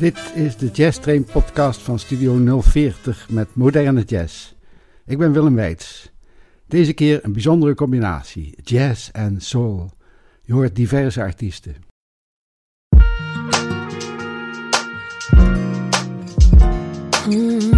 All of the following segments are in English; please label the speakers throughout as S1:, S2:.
S1: Dit is de Jazz Train podcast van Studio 040 met moderne jazz. Ik ben Willem Weits. Deze keer een bijzondere combinatie, jazz en soul. Je hoort diverse artiesten.
S2: Mm.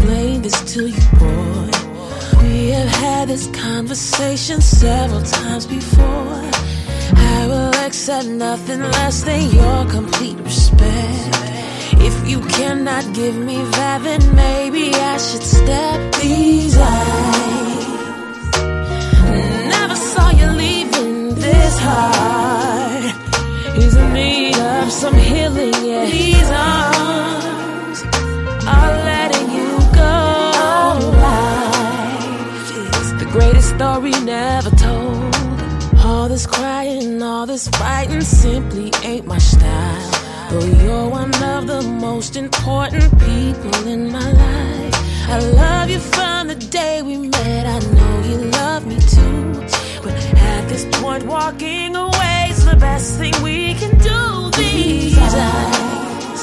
S2: Explain this to you, boy? We have had this conversation several times before. I will accept nothing less than your complete respect. If you cannot give me that, then maybe I should step these eyes. Never saw you leaving this heart. Is in need of some healing, yeah. These arms story never told. All this crying, all this fighting simply ain't my style. Though you're one of the most important people in my life. I love you from the day we met. I know you love me too. But at this point, walking away is the best thing we can do. These eyes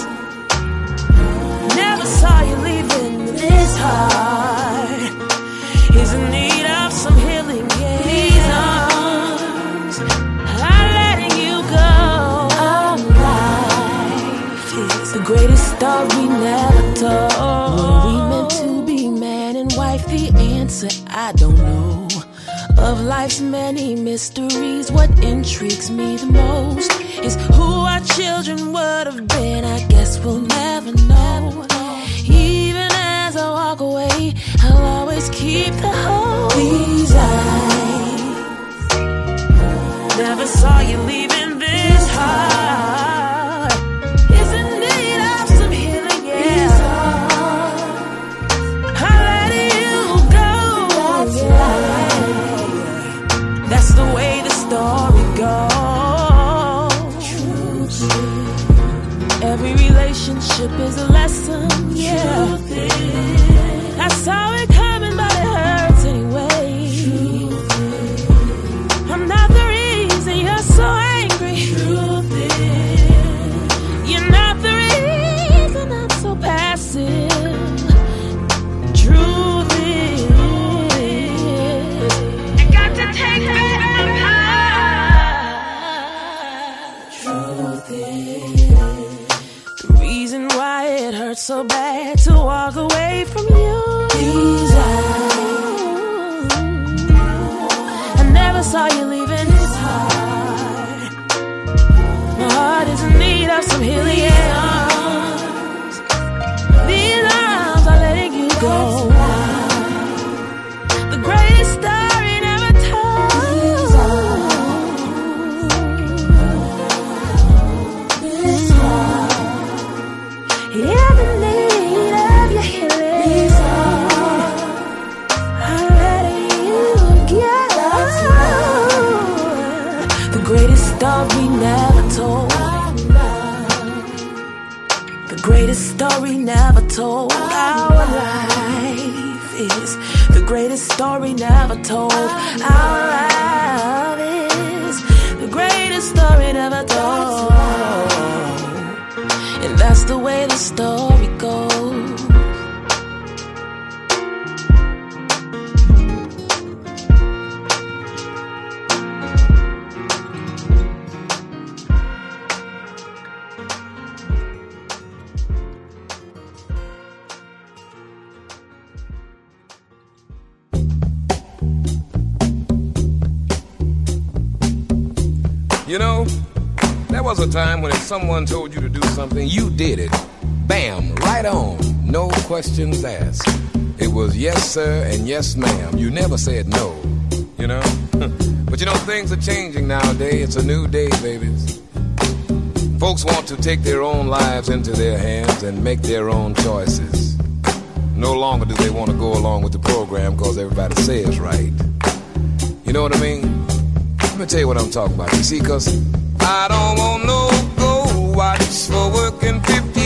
S2: never saw you leaving this heart. Is greatest story never told. Were we meant to be man and wife? The answer I don't know. Of life's many mysteries, what intrigues me the most is who our children would have been. I guess we'll never know. Even as I walk away, I'll always keep the hope. These eyes never saw you leaving this heart. Relationship is a lesson, yeah. I saw never told. Our
S3: You know, there was a time when if someone told you to do something, you did it. Bam, right on. No questions asked. It was yes, sir, and yes, ma'am. You never said no, you know? but you know, things are changing nowadays. It's a new day, babies. Folks want to take their own lives into their hands and make their own choices. No longer do they want to go along with the program because everybody says right. You know what I mean? Let me tell you what I'm talking about. You see, cause I don't want no gold watch for working people.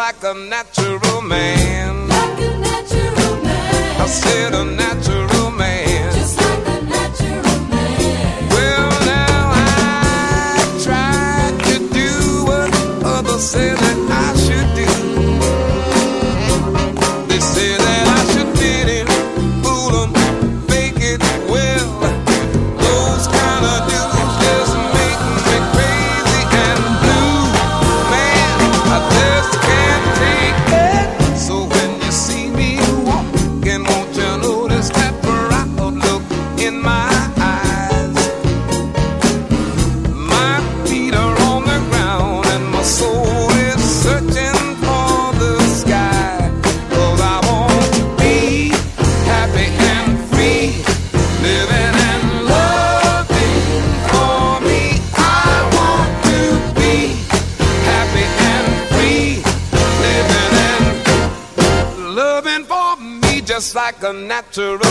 S3: like a natural man.
S4: Like a natural man.
S3: I said a back to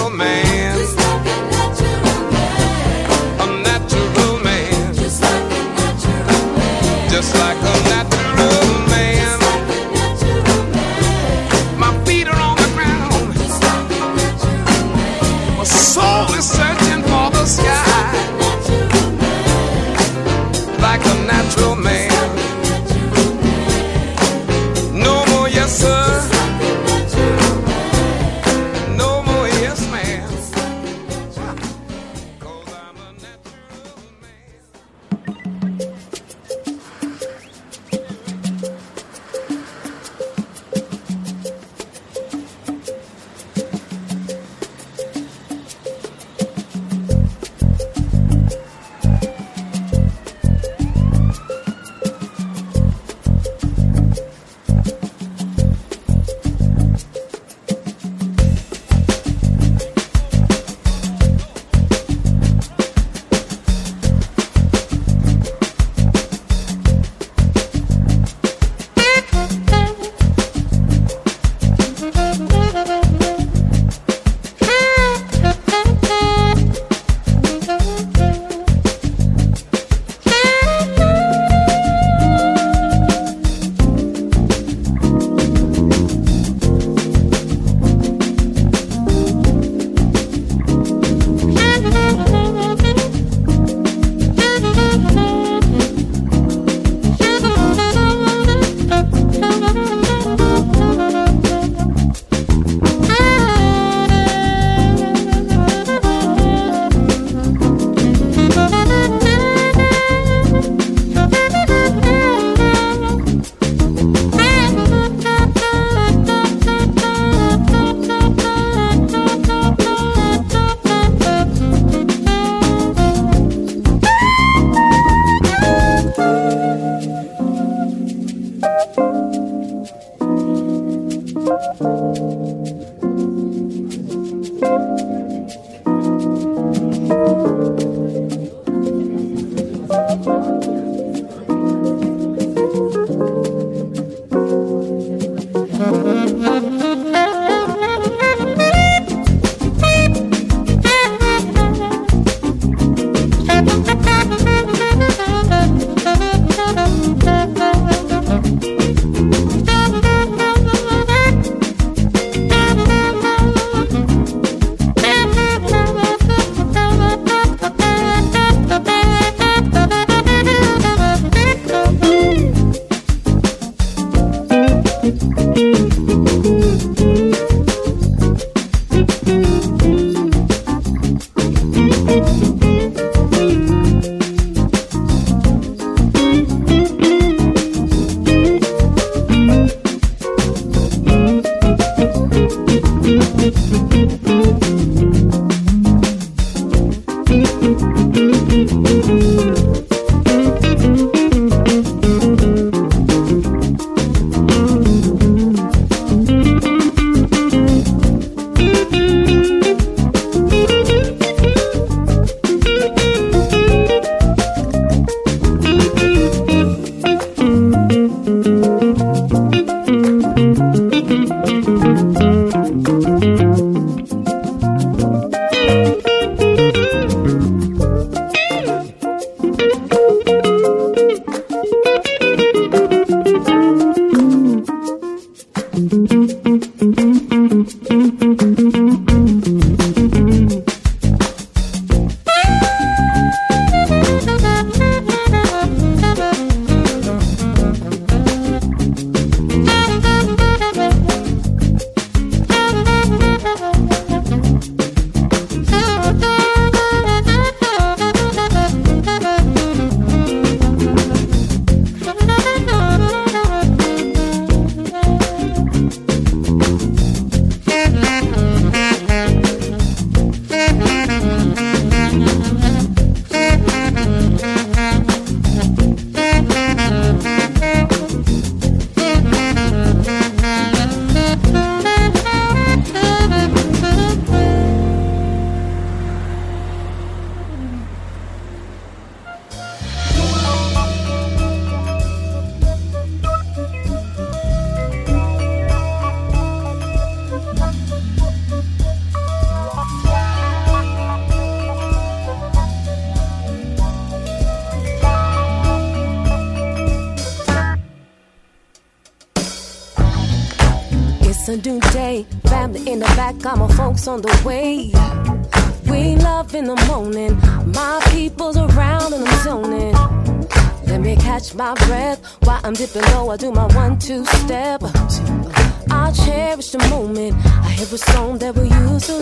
S3: on the
S2: way. We love in the morning. My people's around and I'm zoning. Let me catch my breath while I'm dipping low. I do my one two step. I cherish the moment. I hear a song that we used to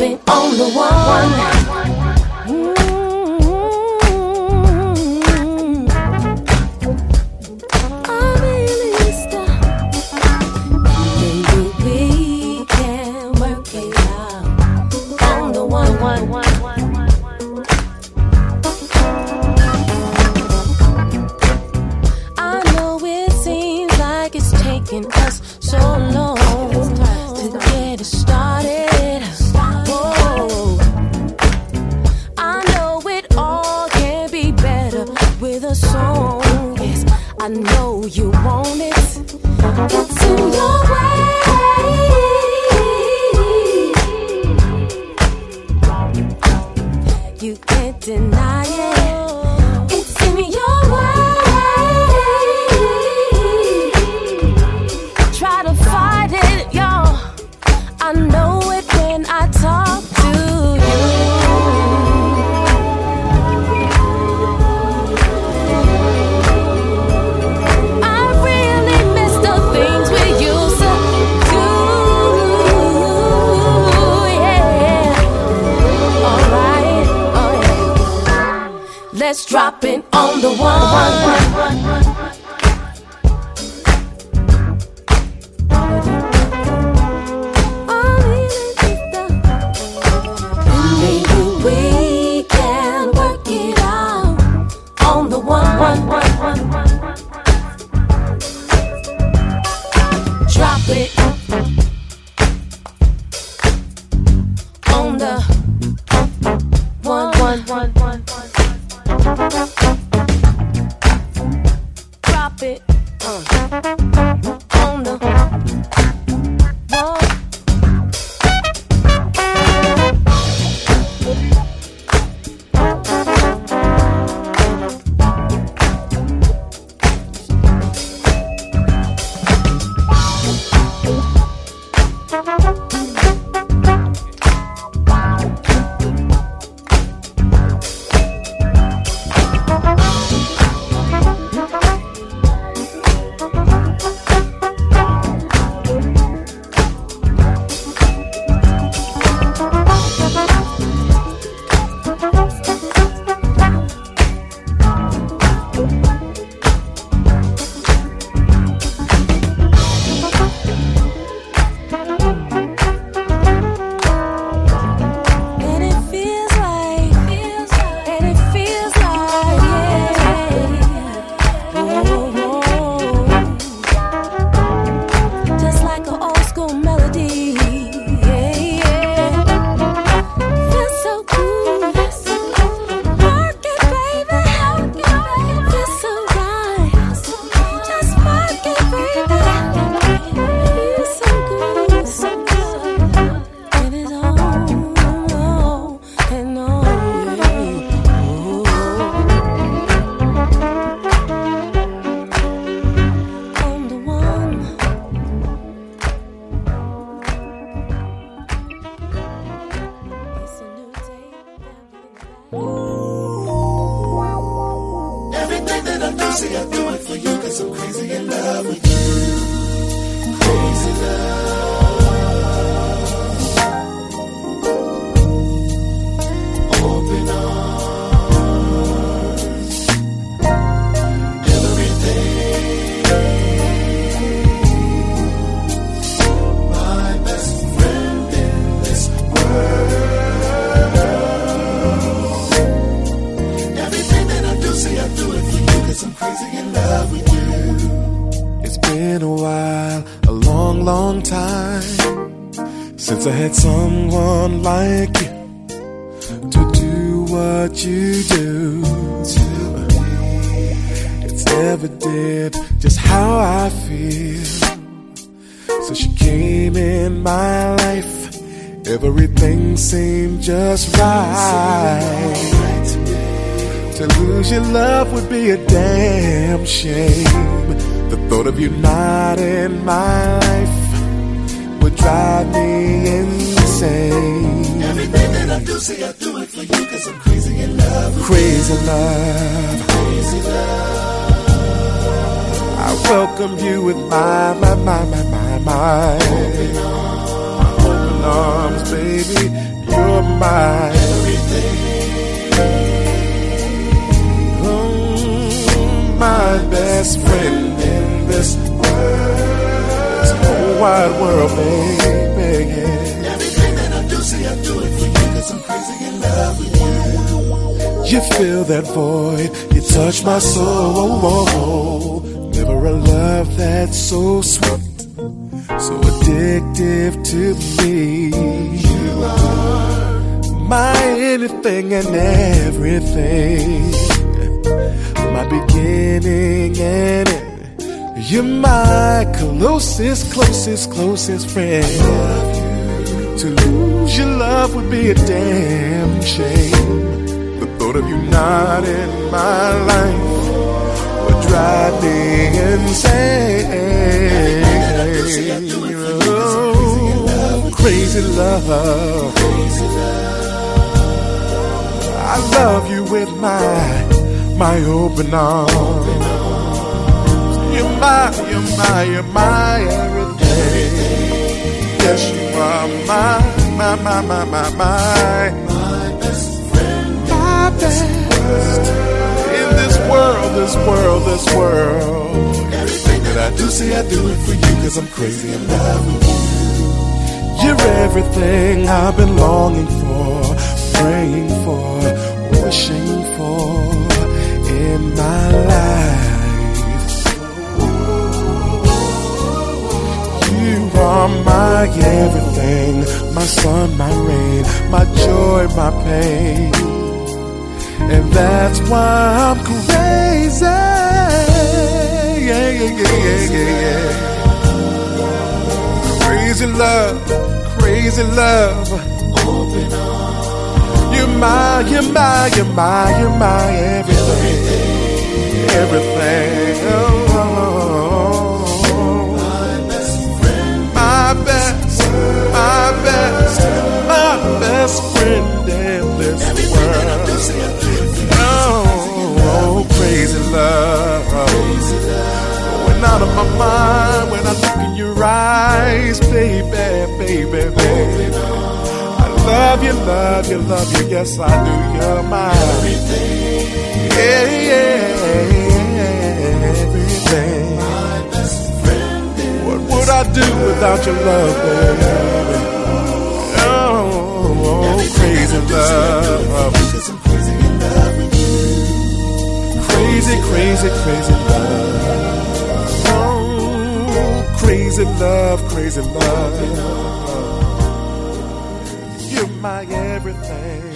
S2: it. one. What you do.
S5: to me. It's evident just how I feel. So she came in my life. Everything seemed just right. To lose your love would be a damn shame. The thought of you not in my life would drive me insane. Everything that I do, say I do it for you, cause I'm crazy in love. Crazy love. Crazy love. I welcome you with my, my, my, my, my, my. Open arms, open arms, baby. You're my everything. Oh, mm, my best friend in this world, this whole wide world, baby. Everything you. You fill that void, you touch my soul. Never a love that's so sweet, so addictive to me. You are my anything and everything, my beginning and end. You're my closest, closest, closest friend. To lose your love would be a damn shame. The thought of you not in my life would drive me insane. Oh, crazy love. I love you with my my open arms. You're my, you're my, you're my everything. Yes, you are my, my, my, my, my, my. My best friend. My best. In this world, this world, this world. Everything that I do, say I do it for you, cause I'm crazy in love with you. You're everything I've been longing for, praying for, wishing for in my life. Are my everything, my sun, my rain, my joy, my pain. And that's why I'm crazy. Yeah, yeah, yeah, yeah, yeah. Crazy love, crazy love. Open. You're my, you're my, you're my, you're my everything. Everything. Oh, friend in this world. Oh, oh, crazy love. Going out of my mind when I look in your eyes, baby, baby, baby. I love you, love you, love you. Yes, I do. You're my everything. Yeah, yeah, everything. What would I do without your love, baby? Crazy, crazy, love. Oh, crazy love, crazy love. You're my everything.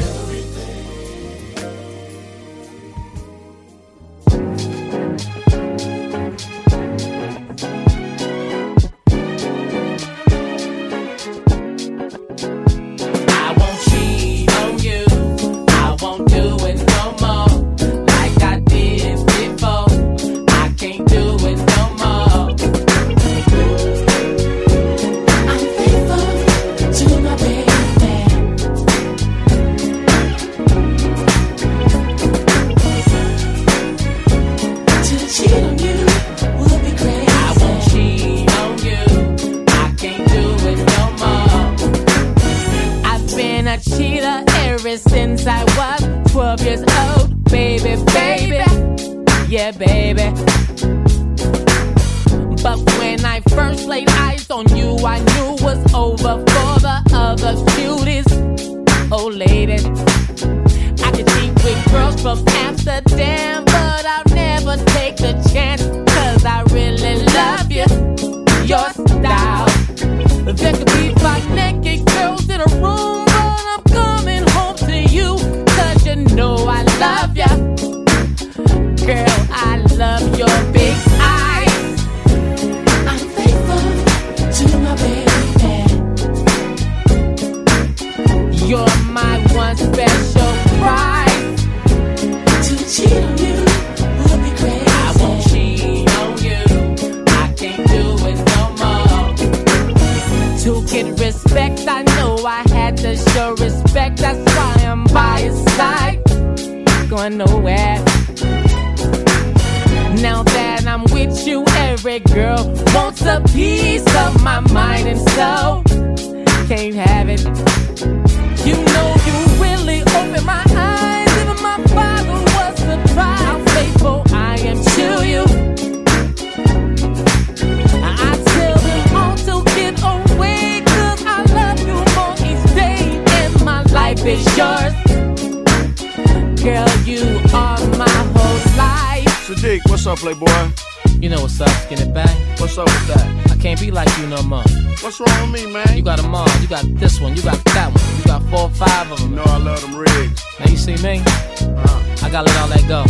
S6: What's wrong with me, man?
S2: You got them all. You got this one. You got that one. You got four or five of
S6: You
S2: them.
S6: know I love them rigs.
S2: Now you see me?
S6: Uh,
S2: I gotta let all that go.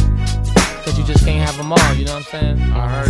S2: Cause you just can't have them all. You know what I'm saying?
S6: I heard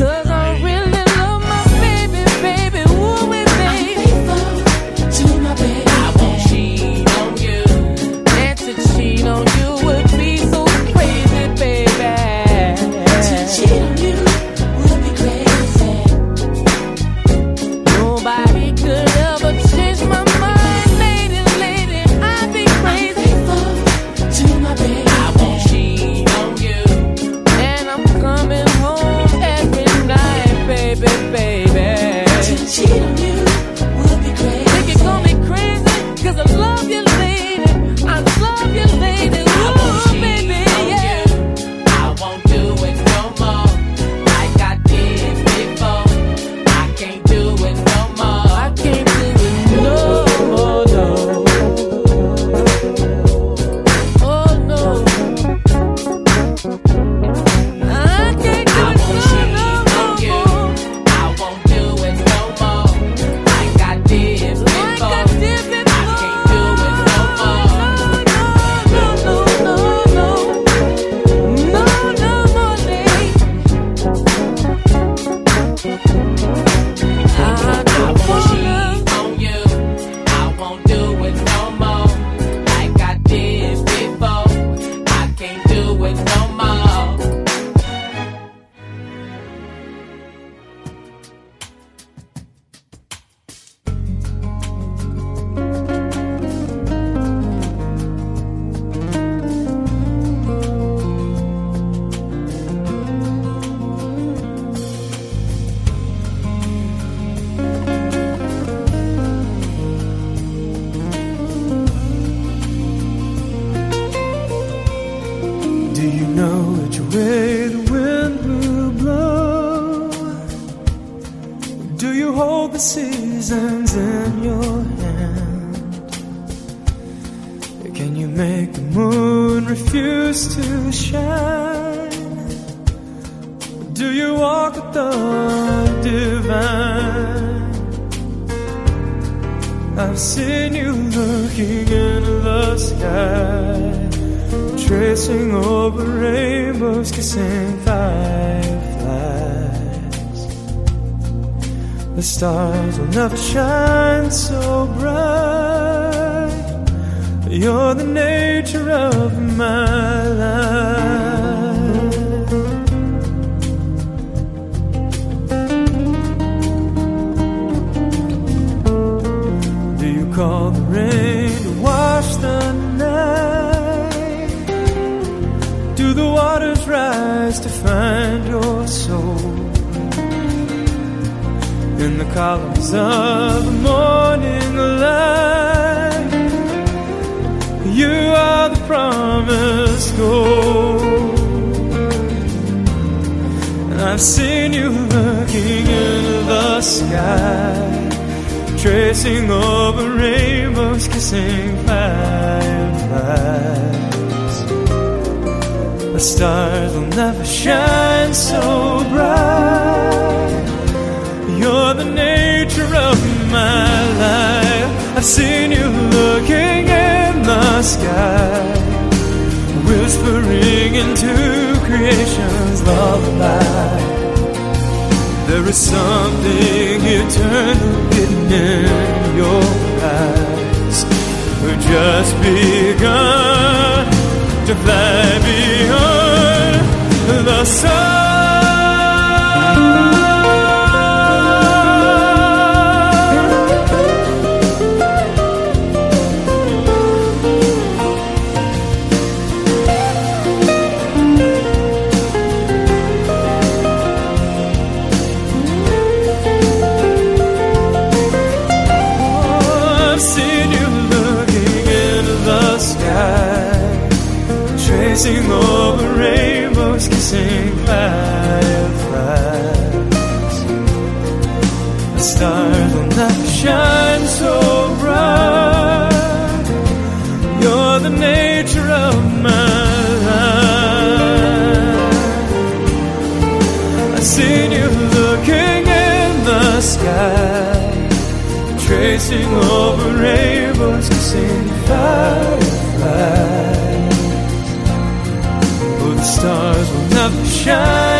S7: the seasons in your hand? Can you make the moon refuse to shine? Do you walk the divine? I've seen you looking in the sky tracing over rainbows, kissing fireflies. The stars will never shine so bright. You're the nature of my life. Do you call the rain to wash the night? Do the waters rise the columns of the morning light, you are the promised gold. And I've seen you looking into the sky, tracing over rainbows, kissing fireflies. The stars will never shine so bright. You're nature of my life. I've seen you looking in the sky, whispering into creation's lullaby. There is something eternal hidden in your eyes. We've just begun to fly beyond the sun.
S8: Shine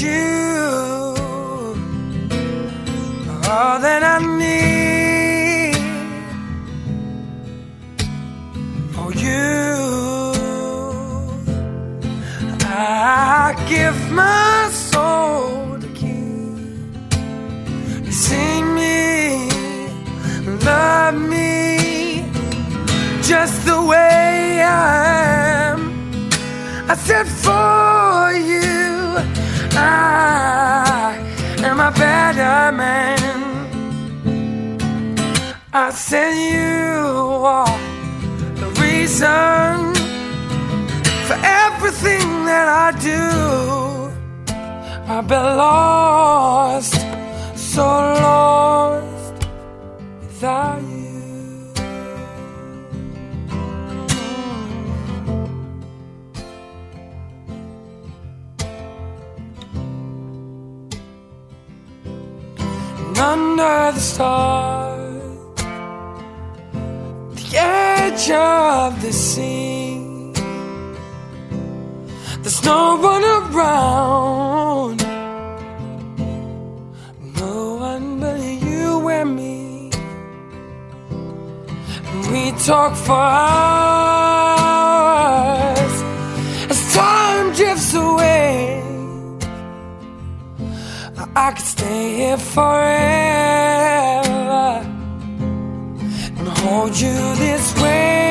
S8: you all that I need. For you, I give my soul to keep. You see me, love me just the way I am. I said for am a better man. I said you are the reason for everything that I do. I've been lost, so lost without you. Under the stars, the edge of the sea. There's no one around, no one but you and me. We talk for hours I could stay here forever and hold you this way.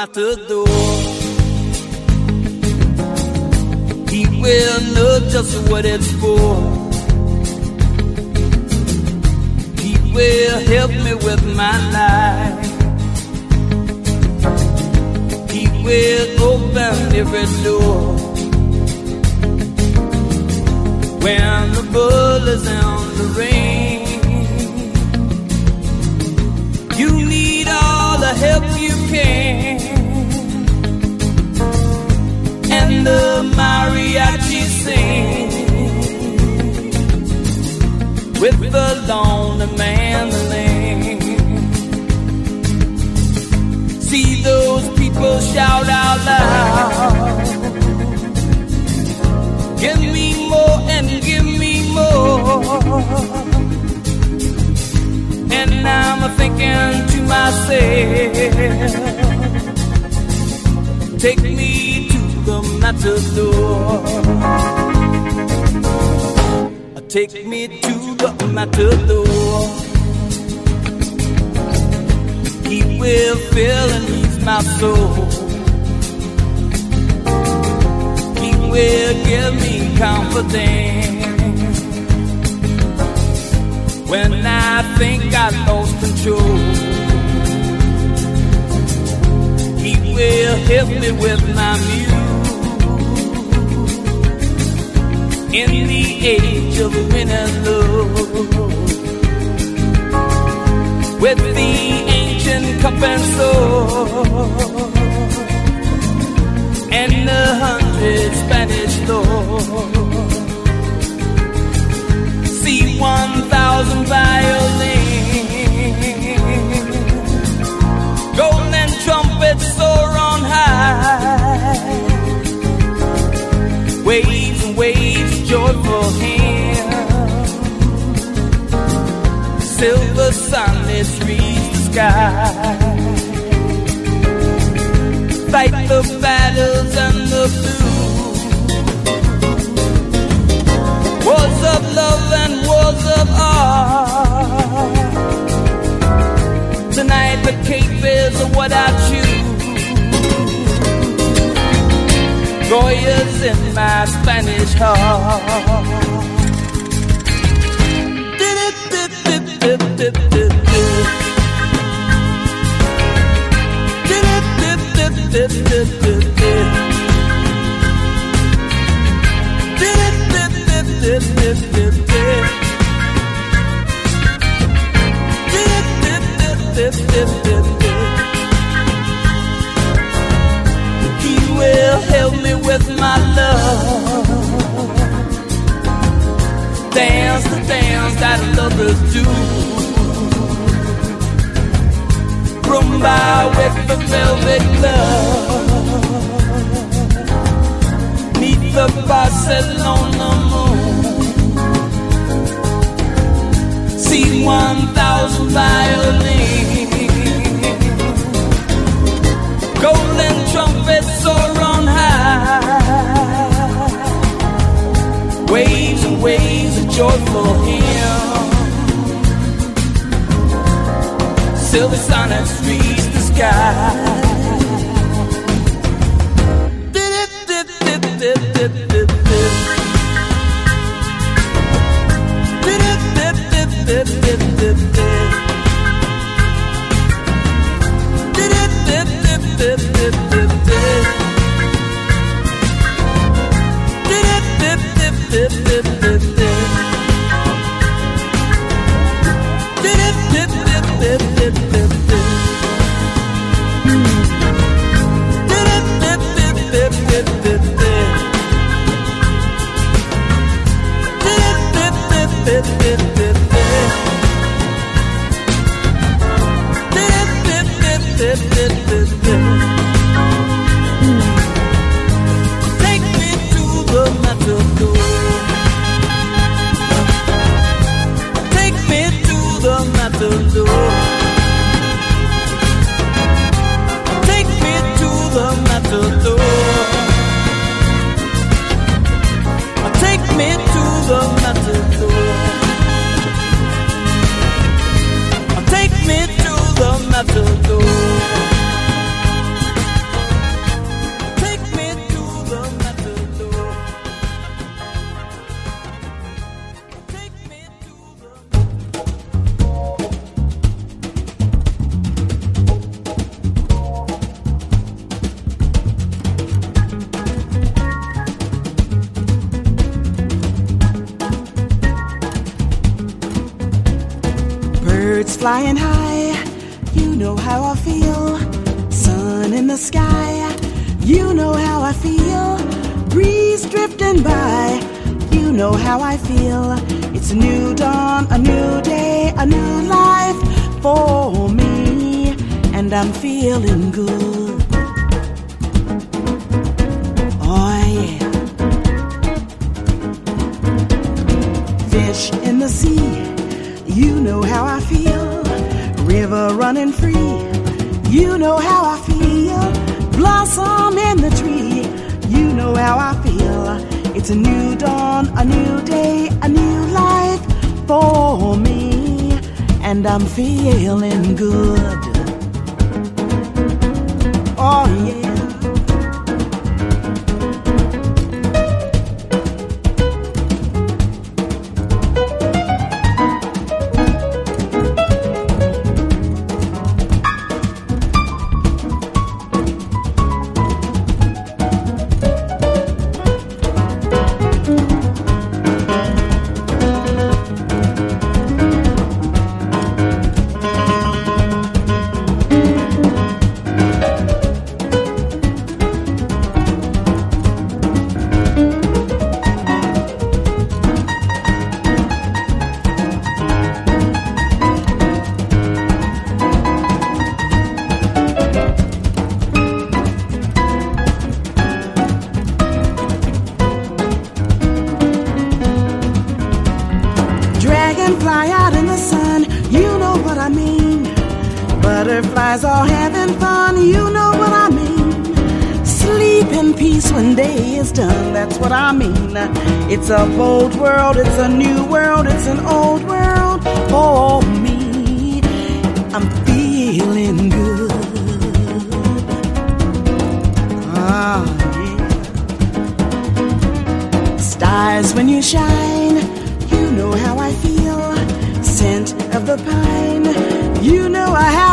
S9: Matador. He will know just what it's for. He will help me with my life. He will open every door. When the bull is on the rain, you need all the help you can. And the mariachi sing with the lonely mandolin. See those people shout out loud. Give me more and give me more. And I'm thinking to myself, take me matador. Take me to the matador. He will fill and ease my soul. He will give me confidence when I think I lost control. He will help me with my muse in the age of winning love. With the ancient cup and sword and a hundred Spanish lords see one thousand violins, golden trumpets soar on high, waves and waves, joyful hymn. Silver sunless reads the sky. Fight the battles and the blues. Wars of love and wars of art. Tonight the cape is what I choose. Warriors in my Spanish heart. Dance that lovers do. Rumba with the velvet glove. Meet the Barcelona moon. See 1,000 violins. Golden trumpets soar on high. Waves and waves joyful hymn. Silver sonnets reach the sky.
S10: Fish in the sea, you know how I feel. River running free, you know how I feel. Blossom in the tree, you know how I feel. It's a new dawn, a new day, a new life for me, and I'm feeling good. Oh, yeah. Stars when you shine, you know how I feel. Scent of the pine, you know I. Oh,